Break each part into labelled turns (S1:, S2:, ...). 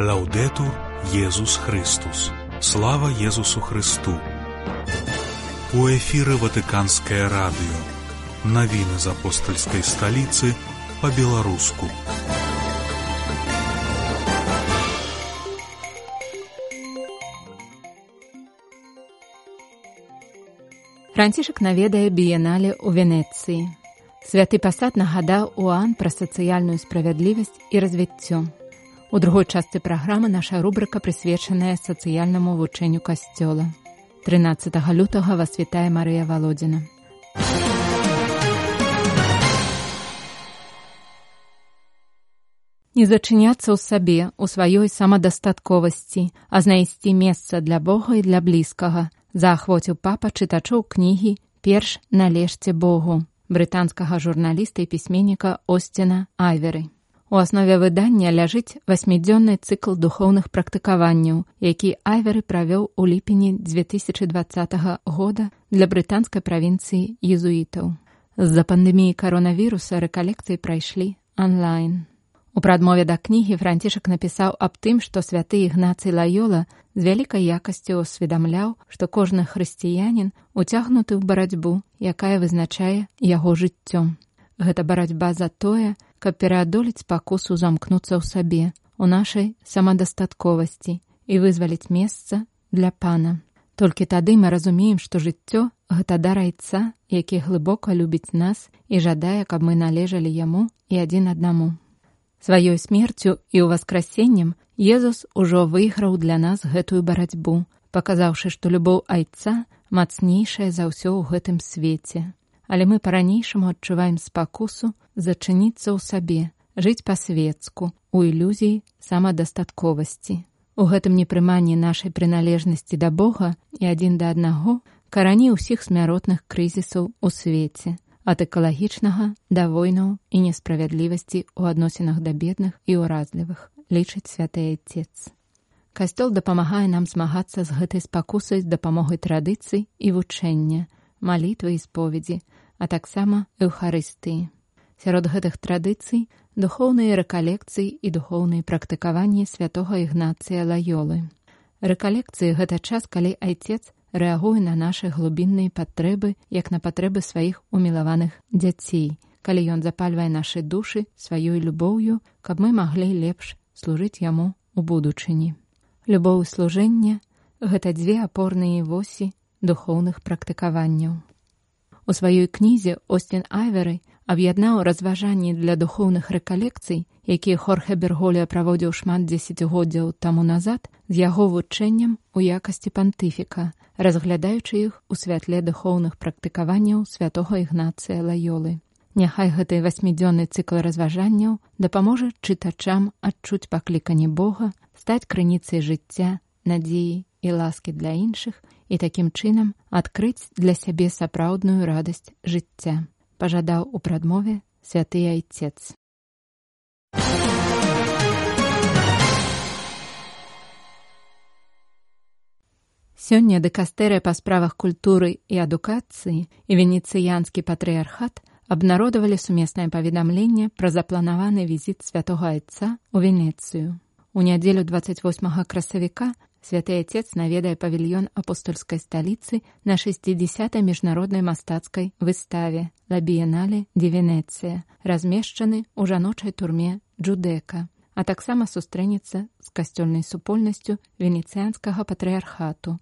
S1: Лаўдетур Езус Христус. Слава Езусу Христу. У эфіры Ватыканскае радыё. Навіны з апостальскай сталіцы па-беларуску.
S2: Францішак наведае біянале ў Венецыі. Святы пасад нагадаў Уан пра сацыяльную справядлівасць і развіццё. У другой частцы праграмы наша рубрыка прысвечаная сацыяльнаму вучэнню касцёла. 13 лютага вас вітае Марыя Володзіна. Не зачыняцца ў сабе у сваёй самадастатковасці, а знайсці месца для Бога і для блізкага, заахвоціў папа чытачоў кнігі перш належце Богу брытанскага журналіста і пісьменніка Осціна Айверы. У аснове выдання ляжыць васьмідзённы цыкл духоўных практыкаванняў, які Айверы правёў у ліпені 2020 года для брытанскай правінцыі езуітаў. З-за пандэміі каронавіруса рэкалекцыі прайшлі онлайн. У прадмове да кнігі францішак напісаў аб тым, што святы ігнацый лаёла з вялікай якасцю ўсведамляў, што кожны хрысціянін уцягнуты ў барацьбу, якая вызначае яго жыццём. Гэта барацьба за тое, каб пераадолець пакусу замкнуцца ў сабе, у нашай самадастатковасці і вызваліць месца для пана. Толькі тады мы разумеем, што жыццё гэта дар айца, які глыбока любіць нас і жадае, каб мы належалі яму і адзін аднаму. Сваёй смерцю і ўваскрасеннем Езус ужо выйграў для нас гэтую барацьбу, паказаўшы, што любоў айца мацнейшая за ўсё ў гэтым свеце. Але мы па-ранейшаму адчуваем спакусу зачыніцца ў сабе, жыць па-светску, у ілюзіі самадастатковасці. У гэтым непрыманні нашай прыналежнасці да Бога і адзін да аднаго карані ўсіх смяротных крызісаў у свеце ад экалагічнага да войнаў і несправядлівасці ў адносінах да бедных і ўразлівых лічыць святы айцец. Касцёл дапамагае нам змагацца з гэтай спакусай з дапамогай традыцый і вучэння, малітвы і споведзі, а таксама эўхарыстыі. Сярод гэтых традыцый духоўныя рэкалекцыі і духоўныя практыкаванні святого ігнацыя лаёлы. Рэкалекцыі гэта час, калі айцец рэагуе на нашы глубінныя патрэбы як на патрэбы сваіх умілаваных дзяцей, калі ён запальвае нашы душы сваёй любоўю, каб мы маглі лепш служыць яму у будучыні. Любоў служэння гэта дзве апорныя восі духоўных практыкаванняў. У сваёй кнізе Осцін Айверы аб'яднаў разважанні для духоўных рэкалекцый, якія Хорхе Берголія праводзіў шмат дзесяцігоддзяў таму назад з яго вучэннем у якасці пантыфіка, разглядаючы іх у святле духоўных практыкаванняў святого ігнацыя лаёлы. Няхай гэты васьмідзённы цыкл разважанняў дапаможа чытачам адчуць пакліканне Бога, стаць крыніцай жыцця, надзеі і ласкі для іншых і такім чынам адкрыць для сябе сапраўдную радасць жыцця пажадаў у прадмове святы айцец. Сёння дэкастэрыя па справах культуры і адукацыі і венецыянскі патрыархат абнародавалі сумеснае паведамленне пра запланаваны візіт святого айца ў Венецыю. У нядзелю 28 красавіка Святы Отец наведае павільён апостольскай сталіцы на 60 міжнароднай мастацкай выставе Лабіянале Дівенецыя, размешчаны ў жаночай турме Джудэка, а таксама сустрэнецца з касцёльнай супольнасцю венецыянскага патрыархату.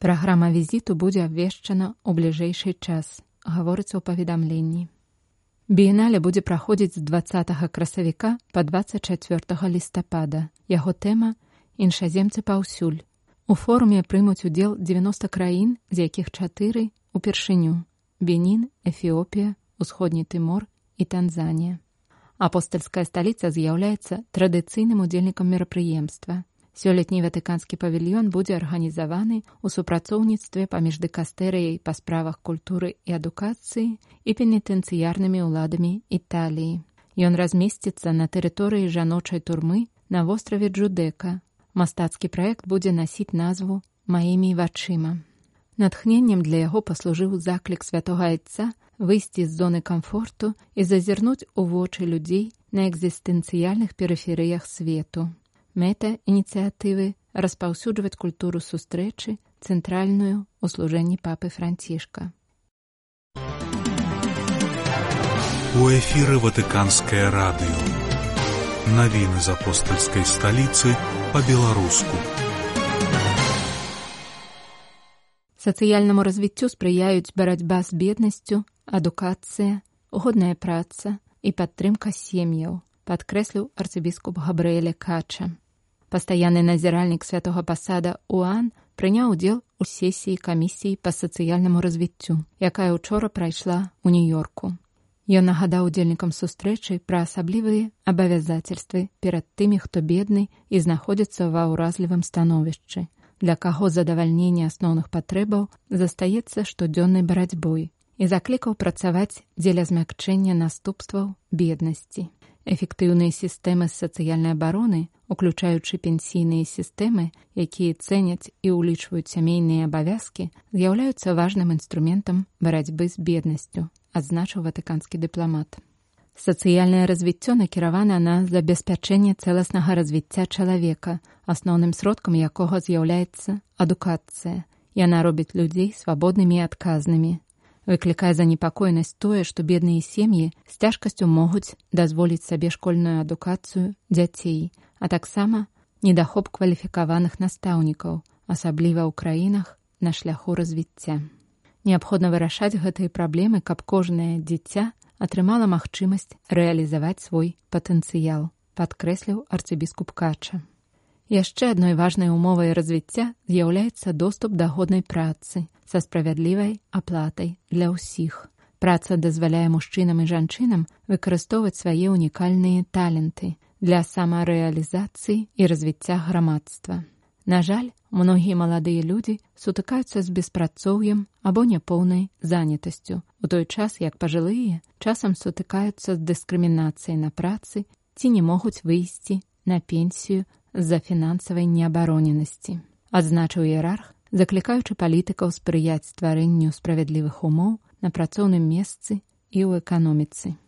S2: Праграма візіту будзе абвешчана ў бліжэйшы час, гаворыцца ў паведамленні. Біенале будзе праходзіць з 20 красавіка па 24 лістапада. Яго тэма іншаземцы паўсюль. У форуме прымуць удзел 90 краін, з якіх чатыры упершыню: Бенін, Эфіопія, Усходні Тымор і Танзанія. Апостальская сталіца з'яўляецца традыцыйным удзельнікам мерапрыемства. Сёлетні ватыканскі павільён будзе арганізаваны ў супрацоўніцтве паміж дэкастэрыяй па справах культуры і адукацыі і пенітэнцыярнымі ўладамі Італіі. Ён размесціцца на тэрыторыі жаночай турмы на востраве Джудэка, мастацкі праект будзе насіць назву маімі вачыма. Натхненнем для яго паслужыў заклік святого айца выйсці з зоны камфорту і зазірнуць у вочы людзей на экзістэнцыяльных перыферыях свету. Мэта ініцыятывы распаўсюджваць культуру сустрэчы цэнтральную ў служэнні папы францішка.
S1: У эфіры ватыканскае радыё. Навіны з апостальскай сталіцы па-беларуску.
S2: Сацыяльнаму развіццю спрыяюць барацьба з беднасцю, адукацыя, годная праца і падтрымка сем'яў, падкрэсліў арцыбіскуп Габрыэля Кача. Пастаянны назіральнік святого пасада Уан прыняў удзел у сесіі камісіі па сацыяльнаму развіццю, якая ўчора прайшла ў нью-йорку. Ён нагадаў удзельнікам сустрэчы пра асаблівыя абавязацельствы перад тымі, хто бедны і знаходзіцца ва ўразлівым становішчы, для каго задавальненне асноўных патрэбаў застаецца штодзённай барацьбой і заклікаў працаваць дзеля змякчэння наступстваў беднасці. Эфектыўныя сістэмы сацыяльнай абароны, уключаючы пенсійныя сістэмы, якія цэняць і ўлічваюць сямейныя абавязкі, з'яўляюцца важным інструментам барацьбы з беднасцю, адзначыў ватыканскі дыпламат. Сацыяльнае развіццё накіравана на забеспячэнне цэласнага развіцця чалавека, асноўным сродкам якога з'яўляецца адукацыя. Яна робіць людзей свабоднымі і адказнымі. Выклікае занепакоенасць тое, што бедныя сем'і з цяжкасцю могуць дазволіць сабе школьную адукацыю дзяцей, а таксама недахоп кваліфікаваных настаўнікаў, асабліва ў краінах на шляху развіцця. Неабходна вырашаць гэтыя праблемы, каб кожнае дзіця атрымала магчымасць рэалізаваць свой патэнцыял, падкрэсліў арцыбіскуп Кача. Яшчэ адной важнай умовай развіцця з'яўляецца доступ да годнай працы са справядлівай аплатай для ўсіх. Праца дазваляе мужчынам і жанчынам выкарыстоўваць свае ўнікальныя таленты для самарэалізацыі і развіцця грамадства. На жаль, многія маладыя людзі сутыкаюцца з беспрацоўем або няпоўнай занятасцю, у той час як пажылыя часам сутыкаюцца з дыскрымінацыяй на працы ці не могуць выйсці на пенсію з-за фінансавай неабароненасці. Адзначыў іерарх, заклікаючы палітыкаў спрыяць стварэнню справядлівых умоў на працоўным месцы і ў эканоміцы.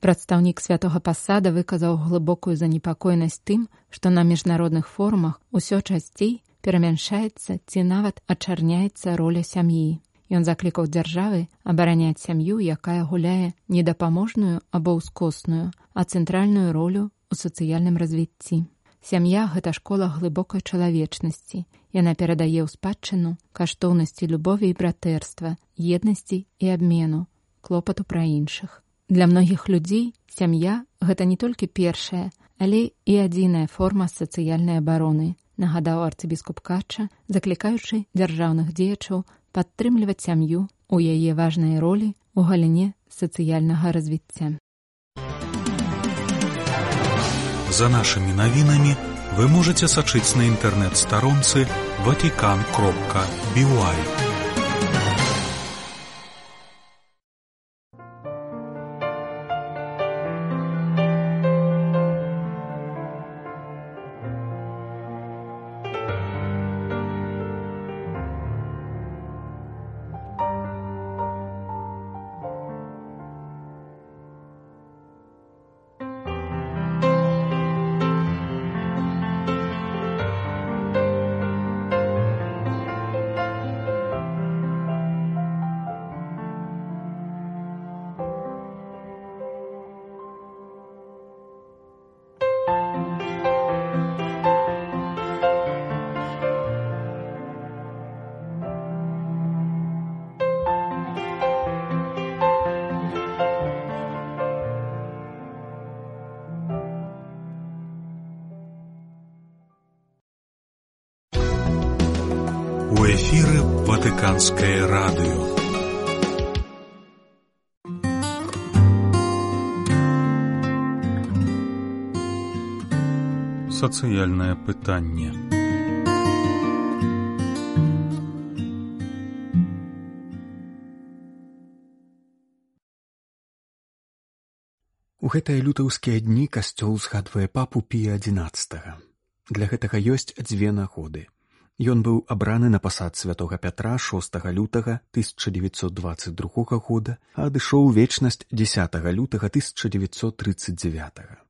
S2: Прадстаўнік святого пасада выказаў глыбокую занепакоенасць тым, што на міжнародных форумах усё часцей перамяншаецца ці нават ачарняецца роля сям'і. Ён заклікаў дзяржавы абараняць сям'ю, якая гуляе недапаможную або ўскосную, а цэнтральную ролю ў сацыяльным развіцці. Сям'я гэта школа глыбокай чалавечнасці. Яна перадае ў спадчыну каштоўнасці любові і братэрства, еднасці і абмену, клопату пра іншых. Для многіх людзей сям'я гэта не толькі першая, але і адзіная форма сацыяльнай абароны, нагадаў арцыбіскуп Кача, заклікаючы дзяржаўных дзеячаў падтрымліваць сям'ю у яе важнай ролі ў галіне сацыяльнага развіцця.
S1: За нашымі навінамі вы можете сачыць на інтэрнэт-старонцы ватикан кропка бівай. Ватыканскае радыё. Сацыяльнае пытанне.
S3: У гэтыя лютаўскія дні касцёл згадвае папу пія 11. Для гэтага ёсць дзве нагоды. Ён быў абраны на пасад святого пятра 6 лютага 1922 года, а адышоў вечнасць 10 лютага 1939.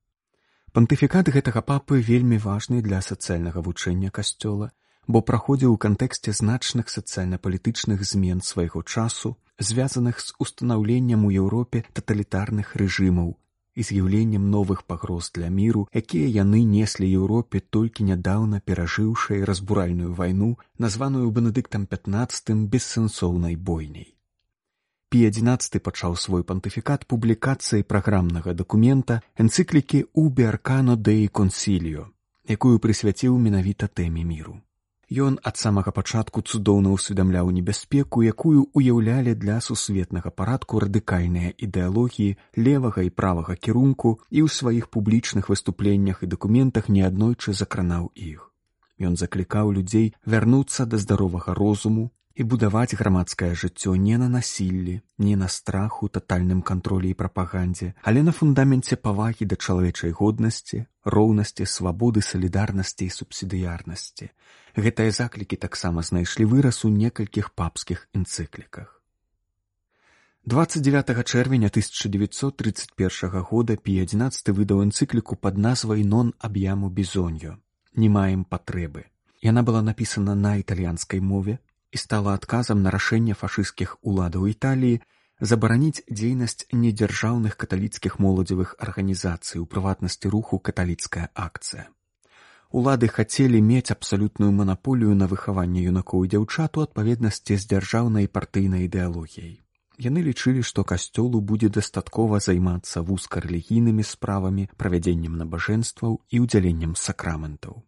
S3: Пантыфікат гэтага папы вельмі важны для сацыяльнага вучэння касцёла, бо праходзіў у кантэксце значных сацыяльна-палітычных змен свайго часу, звязаных з устанаўленнем у Еўропе таталітарных рэжымаў і з'яўленнем новых пагроз для міру, якія яны неслі Еўропе толькі нядаўна перажыўшай разбуральную вайну, названую бенедыктам 15 бессэнсоўнай бойняй. Пі 11 пачаў свой пантыфікат публікацыі праграмнага дакумента энцыклікі уберкано дэі консіліо, якую прысвяціў менавіта тэме міру. Ён ад самага пачатку цудоўна ўсведамляў небяспеку, якую ўяўлялі для сусветнага парадку радыкальныя ідэалогіі левага і правага кірунку і ў сваіх публічных выступленнях і дакументах неаднойчы закранаў іх. Ён заклікаў людзей вярнуцца да здаровага розуму і будаваць грамадскае жыццё не на насіллі, не на страху, татальным кантролі і прапагандзе, але на фундаменце павагі да чалавечай годнасці, роўнасці, свабоды, салідарнасці і субсідыярнасці гэтыя заклікі таксама знайшлі выраз у некалькіх папскіх энцыкліках. 29 чэрвеня 1931 года пі 11 выдаў энцыкліку пад назвай нон аб'яму бізоньё не маем патрэбы яна была напісана на італьянскай мове і стала адказам на рашэнне фашысцкіх уладаў італіі забараніць дзейнасць недзяржаўных каталіцкіх моладзевых арганізацый у прыватнасці руху каталіцкая акцыя Улады хацелі мець абсалютную манаполію на выхаванне юнакоў і дзяўчат у адпаведнасці з дзяржаўнай партыйнай ідэалогіяй. Яны лічылі, што касцёлу будзе дастаткова займацца вузкарэлігійнымі справамі, правядзеннем набажэнстваў і ўдзяленнем сакраментаў.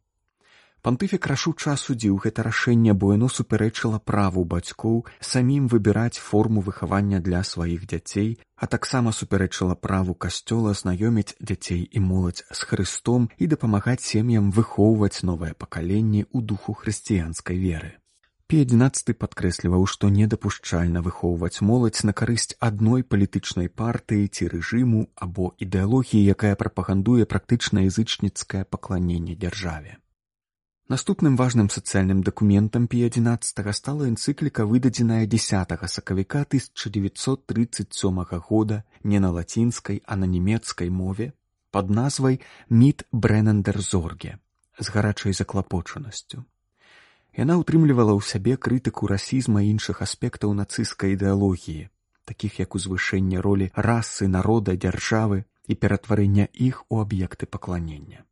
S3: Пантыфік рашуча асудзіў гэта рашэнне, бо яно супярэчыла праву бацькоў самім выбіраць форму выхавання для сваіх дзяцей, а таксама супярэчыла праву касцёла знаёміць дзяцей і моладзь з Христом і дапамагаць сем'ям выхоўваць новае пакаленне ў духу хрысціянскай веры. Пі-11 падкрэсліваў, што недапушчальна выхоўваць моладзь на карысць адной палітычнай партыі ці рэжыму або ідэалогіі, якая прапагандуе практычна язычніцкае пакланенне дзяржаве. Наступным важным сацыяльным дакументам пі11 стала энцыкліка выдадзеная 10 сакавіка 1937 года не на лацінскай, а на нямецкай мове под назвай міт брэнендерзорге з гарачай заклапочанасцю. Яна ўтрымлівала ў сябе крытыку расізма іншых аспектаў нацысцкай ідэалогіі, такіх як узвышэнне ролі расы народа дзяржавы і ператварэння іх у аб'екты пакланення.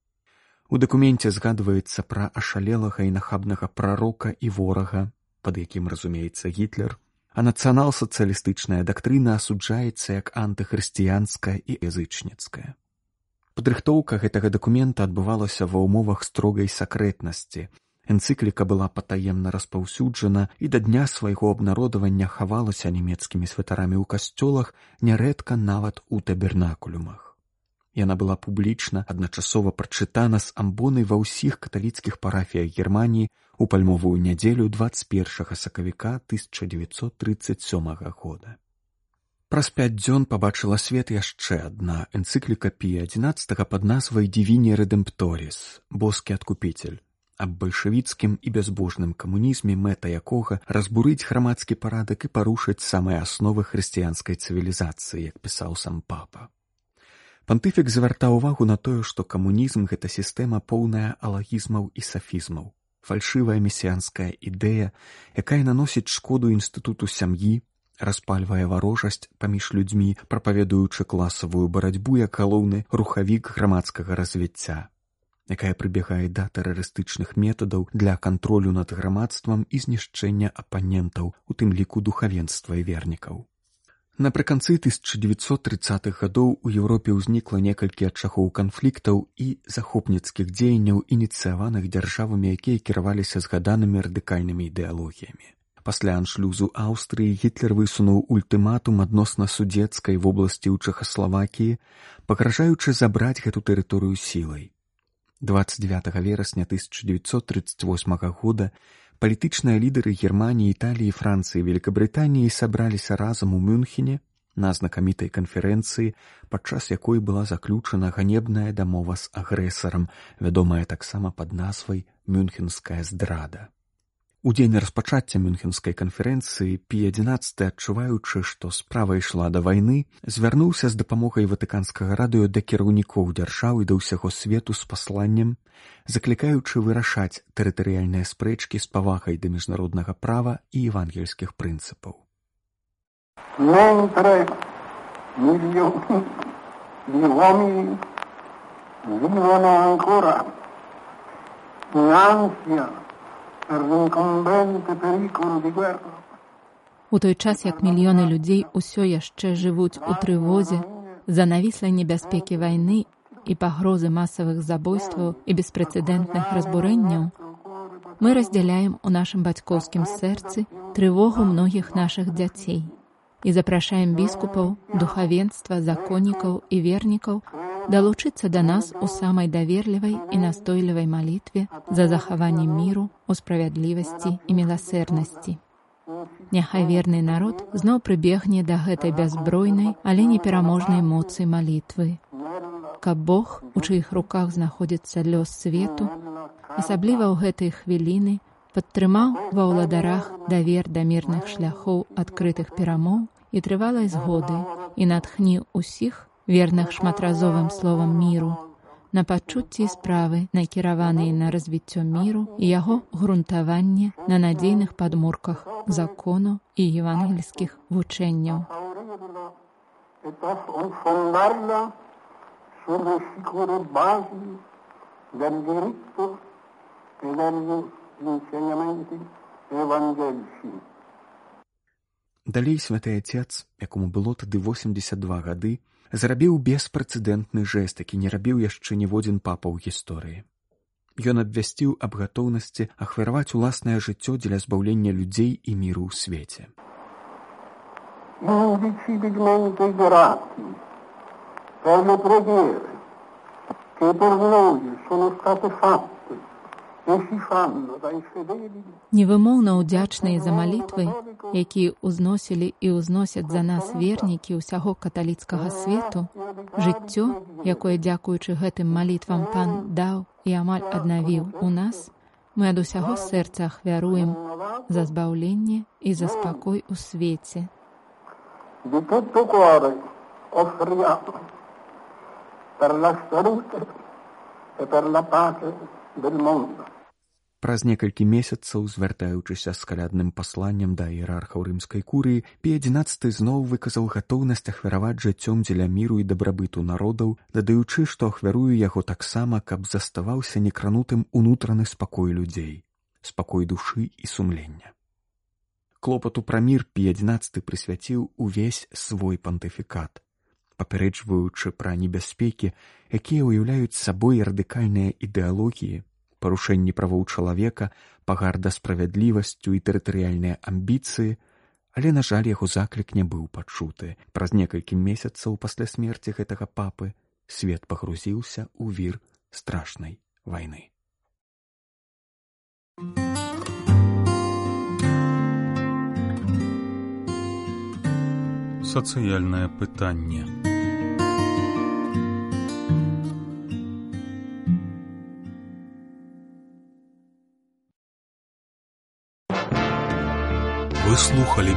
S3: У дакуменце згадваецца пра ашалелага і нахабнага прарока і ворага, пад якім разумеецца гітлер, а нацыянал-сацыялістычная дактрына асуджаецца як антыхрысціянская і язычніцкая. Падрыхтоўка гэтага дакумента адбывалася ва ўмовах строгай сакрэтнасці. Энцыкліка была патаемна распаўсюджана і да дня свайго абнародавання хавалася нямецкімі святарамі ў касцёлах нярэдка нават у табернакулюмах. Яна была публічна адначасова прачытана з амбонай ва ўсіх каталіцкіх парафіях Геррманіі у пальмовую нядзелю 21 сакавіка 1937 года. Праз пяць дзён пабачыла свет яшчэ адна энцыкліка пі 11 пад назвай дзівіне рэдэмпторис боскі адкупіцель аб бальшавіцкім і бязбожным камунізме мэта якога разбурыць грамадскі парадак і парушыць самыя асновы хрысціянскай цывілізацыі як пісаў сам папа Пантыфік звяртаў увагу на тое, што камунізм гэта сістэма поўная алагізмаў і сафізмаў, фальшывая месіянская ідэя, якая наносіць шкоду інстытуту сям'і, распальвае варожасць паміж людзьмі, прапаведуючы класавую барацьбу як галоўны рухавік грамадскага развіцця, якая прыбегае да тэрарыстычных метадаў для кантролю над грамадствам і знішчэння апанентаў, у тым ліку духавенства і вернікаў. Напрыканцы 1930-х гадоў у Еўропе ўзнікла некалькі ачагоў канфліктаў і захопніцкіх дзеянняў ініцыяваных дзяржавамі, якія кіраваліся згаданымі радыкальнымі ідэалогіямі. Пасля аншлюзу Аўстрыі гітлер высунуў ультыматум адносна судзецкай вобласці ў Чахаславакіі, пагражаючы забраць гэту тэрыторыю сілай. 29 верасня 1938 года палітычныя лідары германії італіі францыі великкабрытаніі сабраліся разам у мюнхене на знакамітай канферэнцыі падчас якой была заключана ганебная дамова з агрэсарам вядомая таксама пад назвай мюнхенская здрада У дзень распачацця мюнхенскай канферэнцыі пі-11, адчуваючы, што справа ішла да вайны, звярнуўся з дапамогай ватыканскага радыё да кіраўнікоў дзяржаў і да ўсяго свету з пасланнем, заклікаючы вырашаць тэрытарыяльныя спрэчкі з павагай да міжнароднага права і евангельскіх прынцыпаў.
S4: Vivono ancora in ansia
S2: У той час як мільёны людзей усё яшчэ жывуць у трывозе за навіслай небяспекі вайны і пагрозы масавых забойстваў і беспрэцэдэнтных разбурэнняў, мы раздзяляем у нашым бацькоўскім сэрцы трывогу многіх нашых дзяцей і запрашаем біскупаў, духавенства, законнікаў і вернікаў далучыцца да нас у самай даверлівай і настойлівай малітве за захаванне міру у справядлівасці і міласэрнасці. Няхай верны народ зноў прыбегне да гэтай бязбройнай, але непераможнай моцы малітвы. Каб Бог, у чыіх руках знаходзіцца лёс свету, асабліва ў гэтай хвіліны падтрымаў ва ўладарах давер да мірных шляхоў адкрытых перамоў і трывалай згоды і натхніў усіх верных шматразовым словам міру, на пачуцці справы, накіраваныя на развіццё міру і яго грунтаванне на надзейных падмурках закону і евангельскіх вучэнняў.
S3: Далей святы отец, якому было тады 82 гады, зрабіў беспрэцэдэнтны жэст, які не рабіў яшчэ ніводзін папа ў гісторыі. Ён абвясціў аб гатоўнасці ахвяраваць уласнае жыццё дзеля збаўлення людзей і міру ў свеце.
S4: Per
S2: Невымоўна ўдзячныя за малітвы, якія ўзносілі і ўзносяць за нас вернікі ўсяго каталіцкага свету, жыццё, якое дзякуючы гэтым малітвам пан даў і амаль аднавіў у нас, мы ад усяго сэрца ахвяруем за збаўленне і за спакой у свеце.
S4: Per la salute e per la pace del mondo.
S3: Праз некалькі месяцаў звяртаючыся з калядным пасланнем да іерархаў рымскай курыі пі-11 зноў выказаў гатоўнасць ахвяраваць жыццём дзеля міру і дабрабыту народаў, дадаючы, што ахвярую яго таксама, каб заставаўся некранутым унутраны спакой людзей, спакой душы і сумлення. Клопату пра мір пі-11 прысвяціў увесь свой пантыфікат, папярэджваючы пра небяспекі, якія ўяўляюць сабой радыкальныя ідэалогіі, парушэнні правоў чалавека, пагарда справядлівасцю і тэрытарыяльныя амбіцыі, але, на жаль, яго заклік не быў пачуты. Праз некалькі месяцаў пасля смерці гэтага папы свет пагрузіўся ў вір страшнай вайны.
S1: Сацыяльнае пытанне.